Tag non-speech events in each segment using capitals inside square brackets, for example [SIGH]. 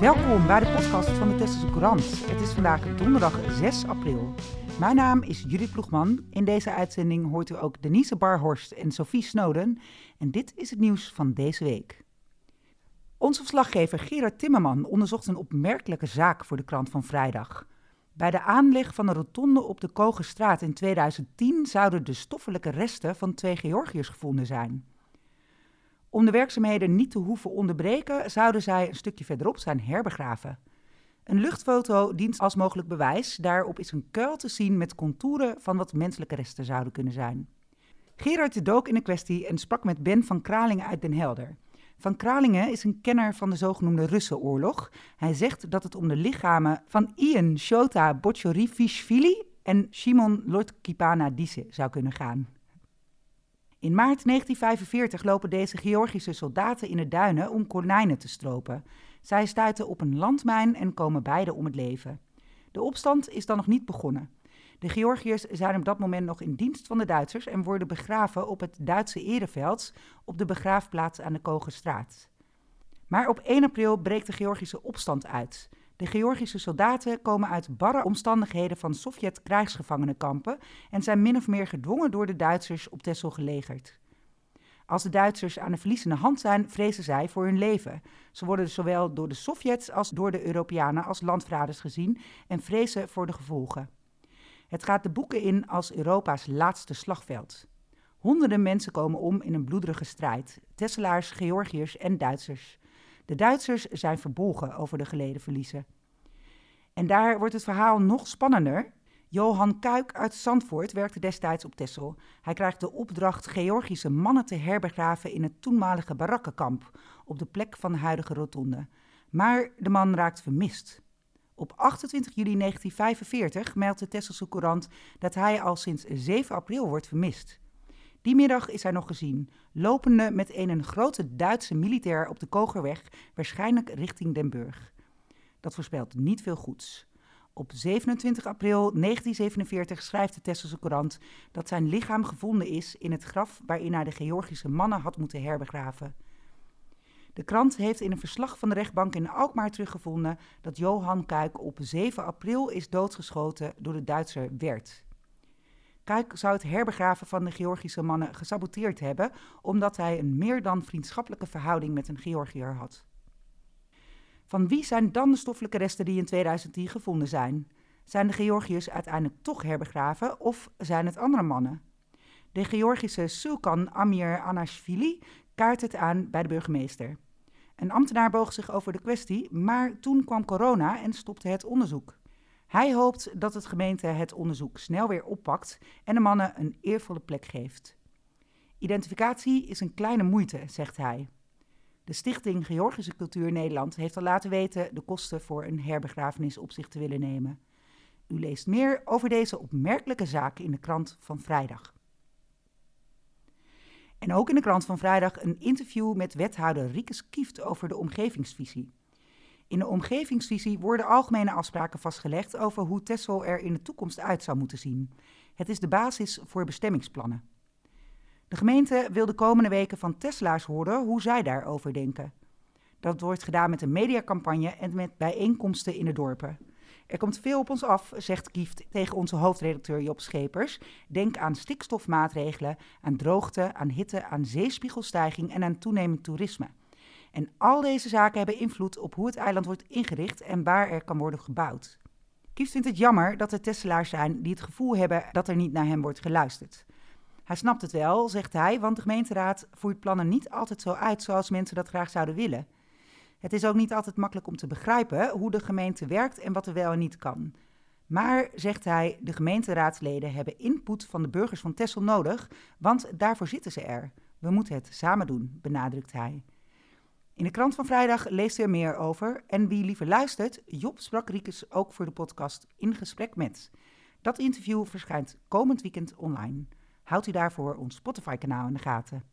Welkom bij de podcast van de Tesselse Courant. Het is vandaag donderdag 6 april. Mijn naam is Judith Ploegman. In deze uitzending hoort u ook Denise Barhorst en Sophie Snowden. En dit is het nieuws van deze week. Onze verslaggever Gerard Timmerman onderzocht een opmerkelijke zaak voor de krant van vrijdag. Bij de aanleg van de rotonde op de Kogerstraat in 2010 zouden de stoffelijke resten van twee Georgiërs gevonden zijn. Om de werkzaamheden niet te hoeven onderbreken, zouden zij een stukje verderop zijn herbegraven. Een luchtfoto dient als mogelijk bewijs. Daarop is een kuil te zien met contouren van wat menselijke resten zouden kunnen zijn. Gerard dook in de kwestie en sprak met Ben van Kralingen uit Den Helder. Van Kralingen is een kenner van de zogenoemde Russenoorlog. Hij zegt dat het om de lichamen van Ian Shota Bocciorivishvili en Shimon Lortkipana Disse zou kunnen gaan. In maart 1945 lopen deze Georgische soldaten in de duinen om konijnen te stropen. Zij stuiten op een landmijn en komen beide om het leven. De opstand is dan nog niet begonnen. De Georgiërs zijn op dat moment nog in dienst van de Duitsers en worden begraven op het Duitse Ereveld op de begraafplaats aan de Kogerstraat. Maar op 1 april breekt de Georgische opstand uit. De Georgische soldaten komen uit barre omstandigheden van Sovjet-krijgsgevangenenkampen en zijn min of meer gedwongen door de Duitsers op Texel gelegerd. Als de Duitsers aan de verliezende hand zijn, vrezen zij voor hun leven. Ze worden zowel door de Sovjets als door de Europeanen als landverraders gezien en vrezen voor de gevolgen. Het gaat de boeken in als Europa's laatste slagveld. Honderden mensen komen om in een bloederige strijd: Tesselaars, Georgiërs en Duitsers. De Duitsers zijn verbolgen over de geleden verliezen. En daar wordt het verhaal nog spannender. Johan Kuik uit Zandvoort werkte destijds op Tessel. Hij krijgt de opdracht Georgische mannen te herbegraven in het toenmalige barakkenkamp op de plek van de huidige rotonde. Maar de man raakt vermist. Op 28 juli 1945 meldt de Tesselse Courant dat hij al sinds 7 april wordt vermist. Die middag is hij nog gezien, lopende met een, grote Duitse militair op de Kogerweg, waarschijnlijk richting Den Burg. Dat voorspelt niet veel goeds. Op 27 april 1947 schrijft de Tesselse Courant dat zijn lichaam gevonden is in het graf waarin hij de Georgische mannen had moeten herbegraven. De krant heeft in een verslag van de rechtbank in Alkmaar teruggevonden dat Johan Kuik op 7 april is doodgeschoten door de Duitser Wert. Kuik zou het herbegraven van de Georgische mannen gesaboteerd hebben, omdat hij een meer dan vriendschappelijke verhouding met een Georgiër had. Van wie zijn dan de stoffelijke resten die in 2010 gevonden zijn? Zijn de Georgiërs uiteindelijk toch herbegraven of zijn het andere mannen? De Georgische Sulkan Amir Anashvili kaart het aan bij de burgemeester. Een ambtenaar boog zich over de kwestie, maar toen kwam corona en stopte het onderzoek. Hij hoopt dat het gemeente het onderzoek snel weer oppakt en de mannen een eervolle plek geeft. Identificatie is een kleine moeite, zegt hij. De Stichting Georgische Cultuur Nederland heeft al laten weten de kosten voor een herbegrafenis op zich te willen nemen. U leest meer over deze opmerkelijke zaak in de krant van vrijdag. En ook in de krant van vrijdag een interview met wethouder Riekes Kieft over de omgevingsvisie. In de omgevingsvisie worden algemene afspraken vastgelegd over hoe Texel er in de toekomst uit zou moeten zien. Het is de basis voor bestemmingsplannen. De gemeente wil de komende weken van Tesla's horen hoe zij daarover denken. Dat wordt gedaan met een mediacampagne en met bijeenkomsten in de dorpen. Er komt veel op ons af, zegt Kieft tegen onze hoofdredacteur Job Schepers. Denk aan stikstofmaatregelen, aan droogte, aan hitte, aan zeespiegelstijging en aan toenemend toerisme. En al deze zaken hebben invloed op hoe het eiland wordt ingericht en waar er kan worden gebouwd. Kieft vindt het jammer dat er Tesselaars zijn die het gevoel hebben dat er niet naar hem wordt geluisterd. Hij snapt het wel, zegt hij, want de gemeenteraad voert plannen niet altijd zo uit zoals mensen dat graag zouden willen. Het is ook niet altijd makkelijk om te begrijpen hoe de gemeente werkt en wat er wel en niet kan. Maar, zegt hij, de gemeenteraadsleden hebben input van de burgers van Tessel nodig, want daarvoor zitten ze er. We moeten het samen doen, benadrukt hij. In de krant van vrijdag leest u er meer over. En wie liever luistert, Job sprak Riekes ook voor de podcast In Gesprek Met. Dat interview verschijnt komend weekend online. Houdt u daarvoor ons Spotify-kanaal in de gaten.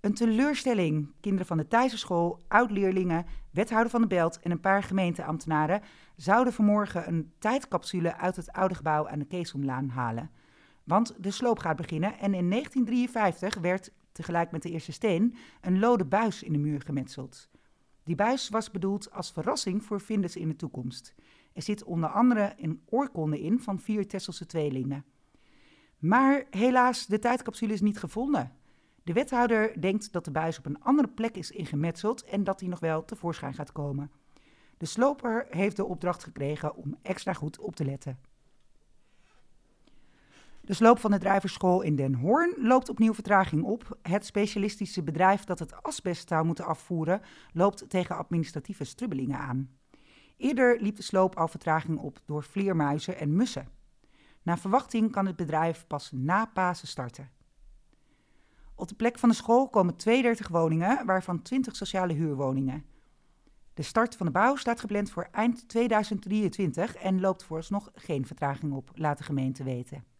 Een teleurstelling. Kinderen van de Thijserschool, oud-leerlingen, wethouder van de Belt en een paar gemeenteambtenaren zouden vanmorgen een tijdcapsule uit het oude gebouw aan de Keesomlaan halen. Want de sloop gaat beginnen en in 1953 werd, tegelijk met de eerste steen, een lode buis in de muur gemetseld. Die buis was bedoeld als verrassing voor vinders in de toekomst. Er zit onder andere een oorkonde in van vier Tesselse tweelingen. Maar helaas, de tijdcapsule is niet gevonden. De wethouder denkt dat de buis op een andere plek is ingemetseld en dat hij nog wel tevoorschijn gaat komen. De sloper heeft de opdracht gekregen om extra goed op te letten. De sloop van de drijverschool in Den Hoorn loopt opnieuw vertraging op. Het specialistische bedrijf dat het asbest zou moeten afvoeren, loopt tegen administratieve strubbelingen aan. Eerder liep de sloop al vertraging op door vleermuizen en mussen. Naar verwachting kan het bedrijf pas na Pasen starten. Op de plek van de school komen 32 woningen, waarvan 20 sociale huurwoningen. De start van de bouw staat gepland voor eind 2023 en loopt vooralsnog geen vertraging op, laat de gemeente weten.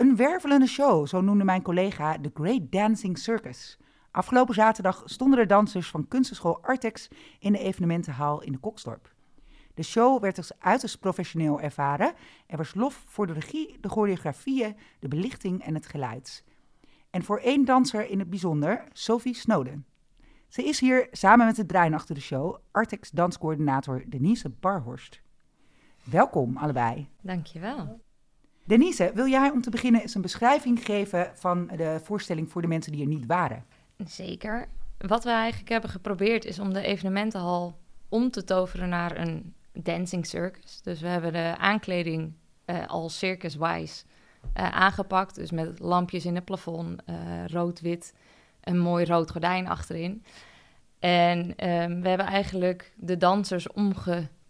Een wervelende show, zo noemde mijn collega de Great Dancing Circus. Afgelopen zaterdag stonden de dansers van kunstenschool Artex in de evenementenhal in de Koksdorp. De show werd als uiterst professioneel ervaren. Er was lof voor de regie, de choreografieën, de belichting en het geluid. En voor één danser in het bijzonder, Sophie Snowden. Ze is hier samen met het brein achter de show, Artex danscoördinator Denise Barhorst. Welkom allebei. Dankjewel. Denise, wil jij om te beginnen eens een beschrijving geven van de voorstelling voor de mensen die er niet waren? Zeker. Wat we eigenlijk hebben geprobeerd is om de evenementenhal om te toveren naar een dancing circus. Dus we hebben de aankleding uh, al circus-wise uh, aangepakt. Dus met lampjes in het plafond, uh, rood-wit, een mooi rood gordijn achterin. En um, we hebben eigenlijk de dansers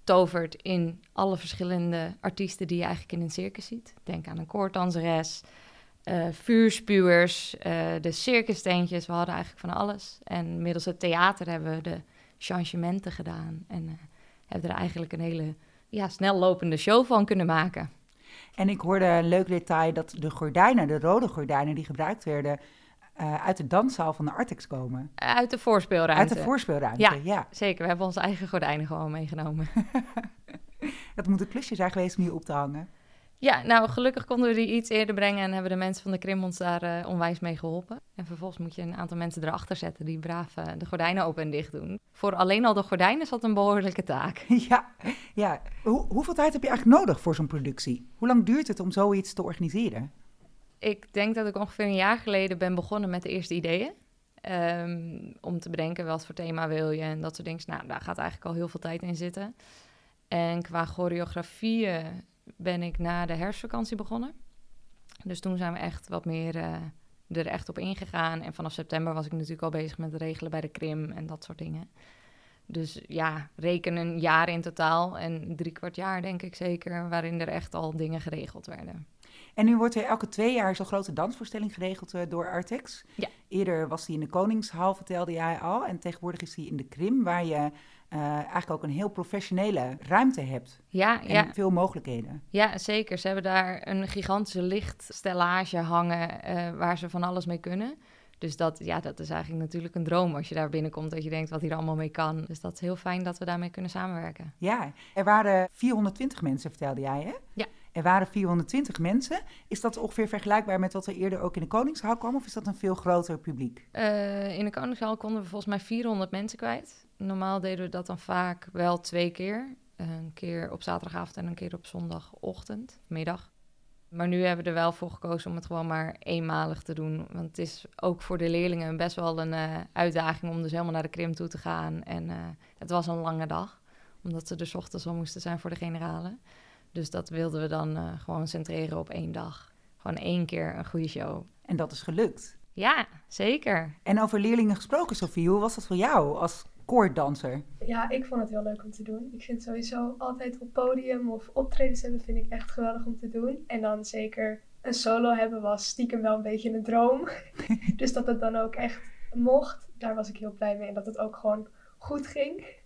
omgetoverd in alle verschillende artiesten die je eigenlijk in een circus ziet. Denk aan een koorddanseres, uh, vuurspuwers, de circustentjes. We hadden eigenlijk van alles. En middels het theater hebben we de changementen gedaan. En hebben er eigenlijk een hele ja, snel lopende show van kunnen maken. En ik hoorde een leuk detail dat de gordijnen, de rode gordijnen die gebruikt werden, uh, uit de danszaal van de Artex komen. Uit de voorspeelruimte. Uit de voorspeelruimte, ja, ja. Zeker, we hebben onze eigen gordijnen gewoon meegenomen. [LAUGHS] dat moet een klusje zijn geweest om hier op te hangen. Ja, nou gelukkig konden we die iets eerder brengen en hebben de mensen van de Krim ons daar uh, onwijs mee geholpen. En vervolgens moet je een aantal mensen erachter zetten die braaf uh, de gordijnen open en dicht doen. Voor alleen al de gordijnen is dat een behoorlijke taak. [LAUGHS] Ja, ja. Hoe, hoeveel tijd heb je eigenlijk nodig voor zo'n productie? Hoe lang duurt het om zoiets te organiseren? Ik denk dat ik ongeveer een jaar geleden ben begonnen met de eerste ideeën. Um, om te bedenken wat voor thema wil je en dat soort dingen. Nou, daar gaat eigenlijk al heel veel tijd in zitten. En qua choreografieën ben ik na de herfstvakantie begonnen. Dus toen zijn we echt wat meer uh, er echt op ingegaan. En vanaf september was ik natuurlijk al bezig met regelen bij de Krim en dat soort dingen. Dus ja, reken een jaar in totaal en drie kwart jaar denk ik zeker, waarin er echt al dingen geregeld werden. En nu wordt er elke twee jaar zo'n grote dansvoorstelling geregeld uh, door Artex. Ja. Eerder was die in de Koningshal, vertelde jij al. En tegenwoordig is die in de Krim, waar je uh, eigenlijk ook een heel professionele ruimte hebt. Ja, en ja. veel mogelijkheden. Ja, zeker. Ze hebben daar een gigantische lichtstellage hangen uh, waar ze van alles mee kunnen. Dus dat, ja, dat is eigenlijk natuurlijk een droom als je daar binnenkomt, dat je denkt wat hier allemaal mee kan. Dus dat is heel fijn dat we daarmee kunnen samenwerken. Ja, er waren 420 mensen, vertelde jij, hè? Ja. Er waren 420 mensen. Is dat ongeveer vergelijkbaar met wat er eerder ook in de Koningshal kwam? Of is dat een veel groter publiek? Uh, in de Koningshal konden we volgens mij 400 mensen kwijt. Normaal deden we dat dan vaak wel twee keer. Een keer op zaterdagavond en een keer op zondagochtend, middag. Maar nu hebben we er wel voor gekozen om het gewoon maar eenmalig te doen. Want het is ook voor de leerlingen best wel een uh, uitdaging om dus helemaal naar de krim toe te gaan. En uh, het was een lange dag, omdat ze er ochtends al moesten zijn voor de generalen. Dus dat wilden we dan uh, gewoon centreren op één dag. Gewoon één keer een goede show. En dat is gelukt. Ja, zeker. En over leerlingen gesproken, Sofie, hoe was dat voor jou als koorddanser? Ja, ik vond het heel leuk om te doen. Ik vind sowieso altijd op podium of optredens hebben vind ik echt geweldig om te doen. En dan zeker een solo hebben was stiekem wel een beetje een droom. [LAUGHS] dus dat het dan ook echt mocht, daar was ik heel blij mee. En dat het ook gewoon goed ging.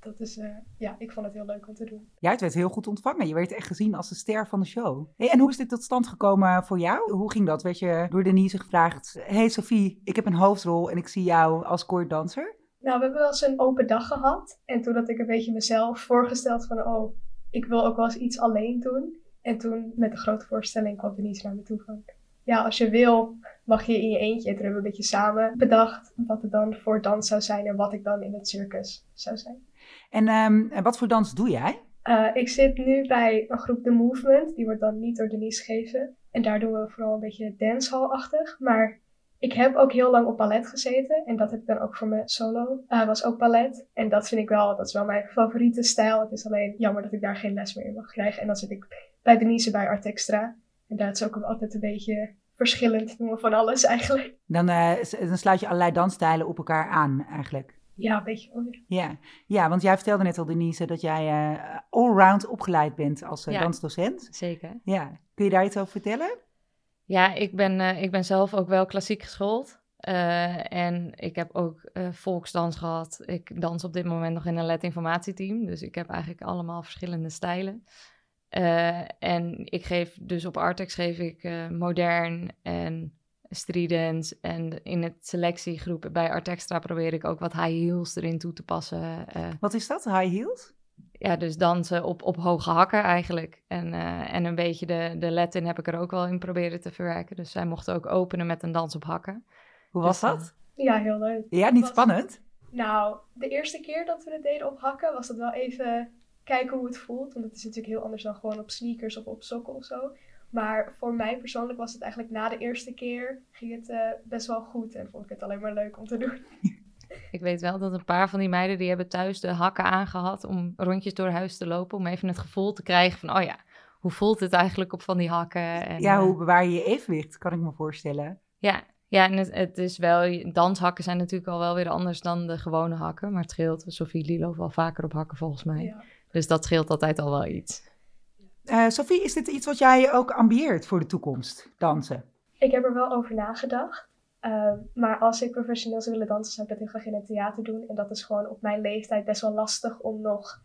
Dat is, uh, ja, ik vond het heel leuk om te doen. Ja, het werd heel goed ontvangen. Je werd echt gezien als de ster van de show. Hey, en hoe is dit tot stand gekomen voor jou? Hoe ging dat? Werd je door Denise gevraagd... Hey Sophie, ik heb een hoofdrol en ik zie jou als koorddanser? Nou, we hebben wel eens een open dag gehad. En toen had ik een beetje mezelf voorgesteld van... oh, ik wil ook wel eens iets alleen doen. En toen met de grote voorstelling kwam Denise naar me toe van... ja, als je wil, mag je in je eentje. En toen hebben we een beetje samen bedacht wat het dan voor dans zou zijn en wat ik dan in het circus zou zijn. En ehm, wat voor dans doe jij? Uh, ik zit nu bij een groep The Movement. Die wordt dan niet door Denise gegeven. En daar doen we vooral een beetje dancehall-achtig. Maar ik heb ook heel lang op ballet gezeten. En dat heb ik dan ook voor mijn solo. Uh, was ook ballet. En dat vind ik wel, dat is wel mijn favoriete stijl. Het is alleen jammer dat ik daar geen les meer in mag krijgen. En dan zit ik bij Denise bij Art Extra. En daar is ook altijd een beetje verschillend. We van alles eigenlijk. Dan, uh, dan sluit je allerlei dansstijlen op elkaar aan eigenlijk. Ja, een beetje. Ja. ja, want jij vertelde net al, Denise, dat jij uh, allround opgeleid bent als uh, dansdocent. Zeker. Ja, kun je daar iets over vertellen? Ja, ik ben, uh, ik ben zelf ook wel klassiek geschoold. en ik heb ook volksdans gehad. Ik dans op dit moment nog in een letinformatieteam. Dus ik heb eigenlijk allemaal verschillende stijlen. en ik geef dus op Artex geef ik modern en strident. En in het selectiegroep bij Art Extra probeer ik ook wat high heels erin toe te passen. Wat is dat, high heels? Ja, dus dansen op, op hoge hakken eigenlijk. En, uh, en een beetje de, de Latin heb ik er ook wel in proberen te verwerken. Dus zij mochten ook openen met een dans op hakken. Hoe was dus, dat? Ja, heel leuk. Ja, niet was... spannend? Nou, de eerste keer dat we het deden op hakken was dat wel even kijken hoe het voelt. Want het is natuurlijk heel anders dan gewoon op sneakers of op sokken of zo. Maar voor mij persoonlijk was het eigenlijk na de eerste keer ging het uh, best wel goed. En vond ik het alleen maar leuk om te doen. [LAUGHS] Ik weet wel dat een paar van die meiden die hebben thuis de hakken aangehad om rondjes door huis te lopen. Om even het gevoel te krijgen van, oh ja, hoe voelt het eigenlijk op van die hakken? En, ja, hoe bewaar je je evenwicht, kan ik me voorstellen. Ja, ja en het, het, is wel, danshakken zijn natuurlijk al wel weer anders dan de gewone hakken. Maar het scheelt, Sophie Lilo wel vaker op hakken volgens mij. Ja. Dus dat scheelt altijd al wel iets. Uh, Sophie, is dit iets wat jij ook ambieert voor de toekomst, dansen? Ik heb er wel over nagedacht. Uh, maar als ik professioneel zou willen dansen, zou ik dat heel graag in het theater doen. En dat is gewoon op mijn leeftijd best wel lastig om nog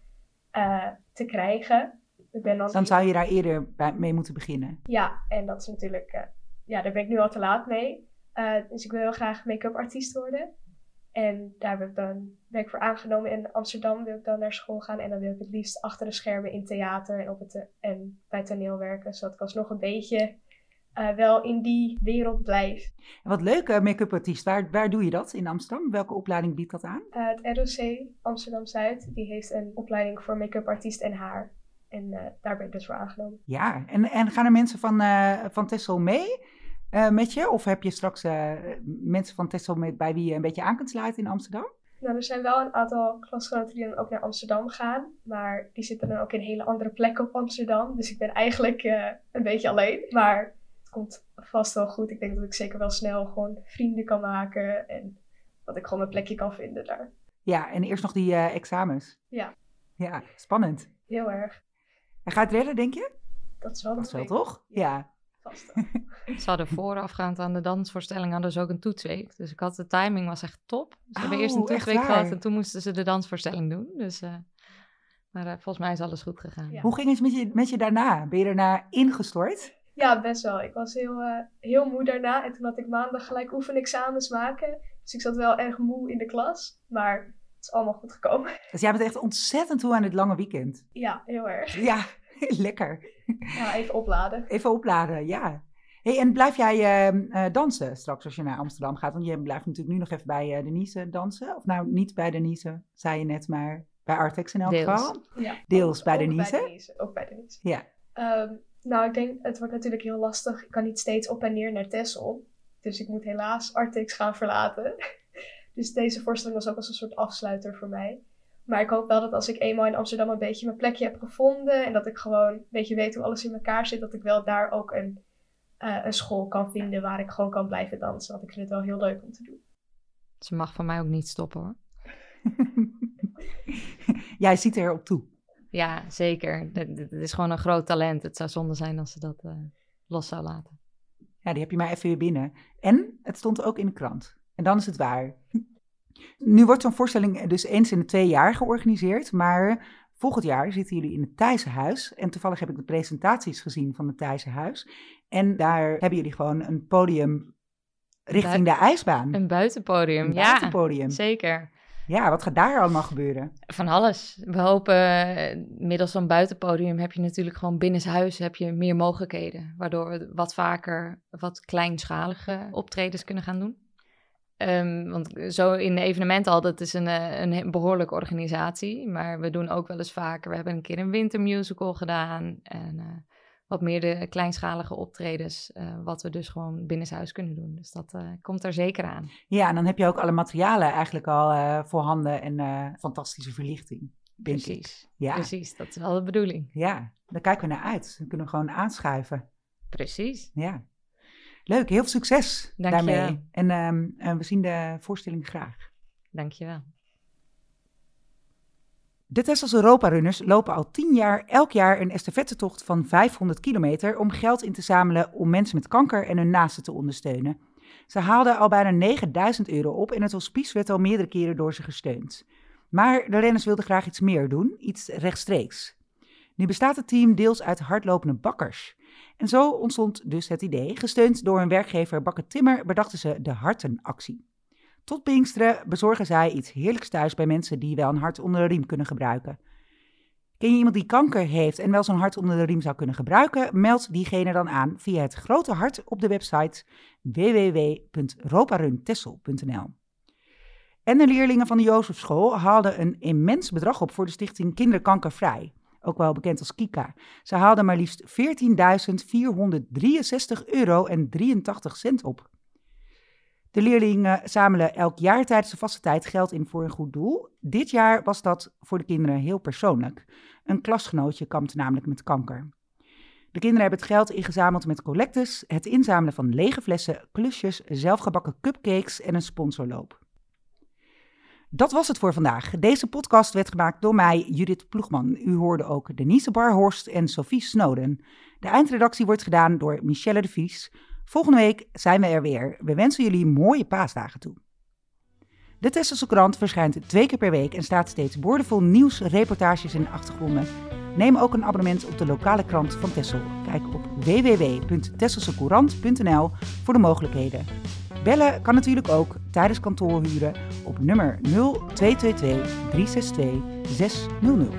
uh, te krijgen. Ik ben dan, dan zou je daar eerder bij, mee moeten beginnen. Ja, en dat is natuurlijk, ja, daar ben ik nu al te laat mee. dus ik wil heel graag make-up artiest worden. En daar ben ik dan ben ik voor aangenomen. In Amsterdam wil ik dan naar school gaan. En dan wil ik het liefst achter de schermen in theater en, op het, en bij toneel werken. Zodat ik alsnog een beetje uh, wel in die wereld blijf. Wat leuk, uh, make-up artiest. Waar, waar doe je dat in Amsterdam? Welke opleiding biedt dat aan? Uh, het ROC Amsterdam-Zuid. Die heeft een opleiding voor make-up artiest en haar. En daar ben ik dus voor aangenomen. Ja, en, en gaan er mensen van, van Tessel mee? met je? Of heb je straks mensen van Tessel met, bij wie je een beetje aan kunt sluiten in Amsterdam? Nou, er zijn wel een aantal klasgenoten die dan ook naar Amsterdam gaan. Maar die zitten dan ook in hele andere plekken op Amsterdam. Dus ik ben eigenlijk uh, een beetje alleen. Maar het komt vast wel goed. Ik denk dat ik zeker wel snel gewoon vrienden kan maken. En dat ik gewoon mijn plekje kan vinden daar. Ja, en eerst nog die examens. Ja. Ja, spannend. Heel erg. En ga je het redden, denk je? Dat is wel, dat is wel toch? ja. [LAUGHS] Ze hadden voorafgaand aan de dansvoorstelling hadden ze ook een toetsweek. Dus ik had de timing was echt top. Ze hebben eerst een oh, toetsweek gehad en toen moesten ze de dansvoorstelling doen. Dus, uh, maar uh, volgens mij is alles goed gegaan. Ja. Hoe ging het met je, met je daarna? Ben je daarna ingestort? Ja, best wel. Ik was heel, uh, heel moe daarna. En toen had ik maandag gelijk oefenexamens maken. Dus ik zat wel erg moe in de klas. Maar het is allemaal goed gekomen. [LAUGHS] Dus jij bent echt ontzettend toe aan dit lange weekend. Ja, heel erg. Ja, [LAUGHS] lekker. Ja, even opladen. Even opladen, ja. Hey, en blijf jij uh, dansen straks als je naar Amsterdam gaat? Want je blijft natuurlijk nu nog even bij uh, Denise dansen. Of nou, niet bij Denise, zei je net, maar bij Artex in elk geval. Ja, Deels bij, ook Denise. bij Denise. Ook bij Denise. Ja. Um, nou, ik denk, het wordt natuurlijk heel lastig. Ik kan niet steeds op en neer naar Texel. Dus ik moet helaas Artex gaan verlaten. [LAUGHS] dus deze voorstelling was ook als een soort afsluiter voor mij. Maar ik hoop wel dat als ik eenmaal in Amsterdam een beetje mijn plekje heb gevonden en dat ik gewoon een beetje weet hoe alles in elkaar zit, dat ik wel daar ook een, uh, een school kan vinden waar ik gewoon kan blijven dansen. Want ik vind het wel heel leuk om te doen. Ze mag van mij ook niet stoppen hoor. [LAUGHS] Jij ziet er op toe. Ja, zeker. Het is gewoon een groot talent. Het zou zonde zijn als ze dat uh, los zou laten. Ja, die heb je maar even weer binnen. En het stond ook in de krant. En dan is het waar. Nu wordt zo'n voorstelling dus eens in de twee jaar georganiseerd, maar volgend jaar zitten jullie in het Thijssenhuis. En toevallig heb ik de presentaties gezien van het Thijssenhuis. En daar hebben jullie gewoon een podium richting de ijsbaan. Een buitenpodium, een buitenpodium. ja. Zeker. Ja, wat gaat daar allemaal gebeuren? Van alles. We hopen, eh, middels zo'n buitenpodium heb je natuurlijk gewoon binnenshuis heb je meer mogelijkheden. Waardoor we wat vaker wat kleinschalige optredens kunnen gaan doen. Ehm, want zo in de evenementen al, dat is een, eh, een behoorlijke organisatie. Maar we doen ook wel eens vaker. We hebben een keer een wintermusical gedaan. En uh, wat meer de kleinschalige optredens. Uh, wat we dus gewoon binnenshuis kunnen doen. Dus dat komt er zeker aan. Ja, en dan heb je ook alle materialen eigenlijk al voorhanden. En fantastische verlichting. Precies. Ja. Precies, dat is wel de bedoeling. Ja, daar kijken we naar uit. Dan kunnen we gewoon aanschuiven. Precies. Ja. Leuk, heel veel succes Dank daarmee. En, um, en we zien de voorstelling graag. Dankjewel. De Tessels Europa-runners lopen al tien jaar elk jaar een estafettetocht van 500 kilometer om geld in te zamelen om mensen met kanker en hun naasten te ondersteunen. Ze haalden al bijna 9000 euro op en het hospice werd al meerdere keren door ze gesteund. Maar de renners wilden graag iets meer doen, iets rechtstreeks. Nu bestaat het team deels uit hardlopende bakkers. En zo ontstond dus het idee. Gesteund door hun werkgever Bakker Timmer bedachten ze de Hartenactie. Tot Pinksteren bezorgen zij iets heerlijks thuis bij mensen die wel een hart onder de riem kunnen gebruiken. Ken je iemand die kanker heeft en wel zo'n hart onder de riem zou kunnen gebruiken? Meld diegene dan aan via het grote hart op de website www.roparuntessel.nl. En de leerlingen van de Jozefschool haalden een immens bedrag op voor de stichting Kinderkankervrij ook wel bekend als Kika. Ze haalden maar liefst 14.463 euro en 83 cent op. De leerlingen zamelen elk jaar tijdens de vaste tijd geld in voor een goed doel. Dit jaar was dat voor de kinderen heel persoonlijk. Een klasgenootje kampt namelijk met kanker. De kinderen hebben het geld ingezameld met collectes, het inzamelen van lege flessen, klusjes, zelfgebakken cupcakes en een sponsorloop. Dat was het voor vandaag. Deze podcast werd gemaakt door mij, Judith Ploegman. U hoorde ook Denise Barhorst en Sophie Snowden. De eindredactie wordt gedaan door Michelle de Vries. Volgende week zijn we er weer. We wensen jullie mooie paasdagen toe. De Tesselse krant verschijnt twee keer per week en staat steeds boordevol nieuws, reportages en achtergronden. Neem ook een abonnement op de lokale krant van Tessel. Kijk op www.tesselsecourant.nl voor de mogelijkheden. Bellen kan natuurlijk ook tijdens kantoorhuren op nummer 0222 362 600.